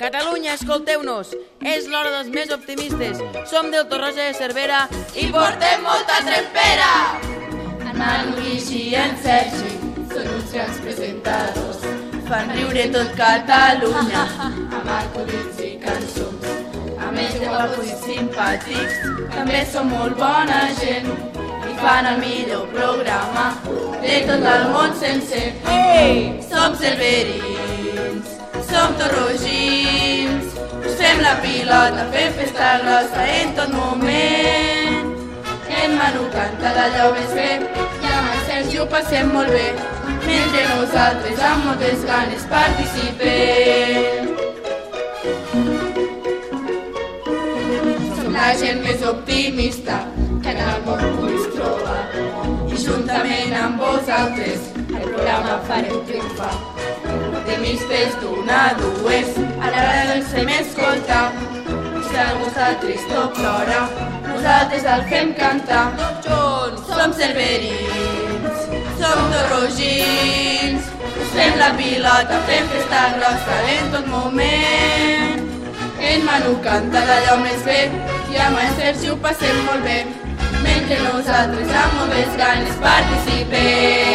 Catalunya, escolteu-nos. És l'hora dels més optimistes. Som del Torroja de Cervera i portem molta trempera. En Manu Guix i en Sergi són uns grans presentadors. Fan riure tot Catalunya. Amb acudits i cançons. A més de guapos i simpàtics, també són molt bona gent. I fan el millor programa de tot el món sencer. Ei! Som cerverins, som torrogins, la pilota, fem festa grossa en tot moment. En Manu canta d'allò més bé, i amb el Sergi ho passem molt bé, mentre nosaltres amb moltes ganes participem. Som la gent més optimista que en el món puguis trobar, i juntament amb vosaltres el programa farem triomfar. De mistes d'una a dues, a l'hora del fem escoltar. Si algú està trist o plora, nosaltres el fem cantar. Junts som cerverins, som torrogins, us fem la pilota, fem festa grossa en tot moment. En Manu canta d'allò més bé i amb en Sergi ho passem molt bé, mentre nosaltres amb moltes ganes participem.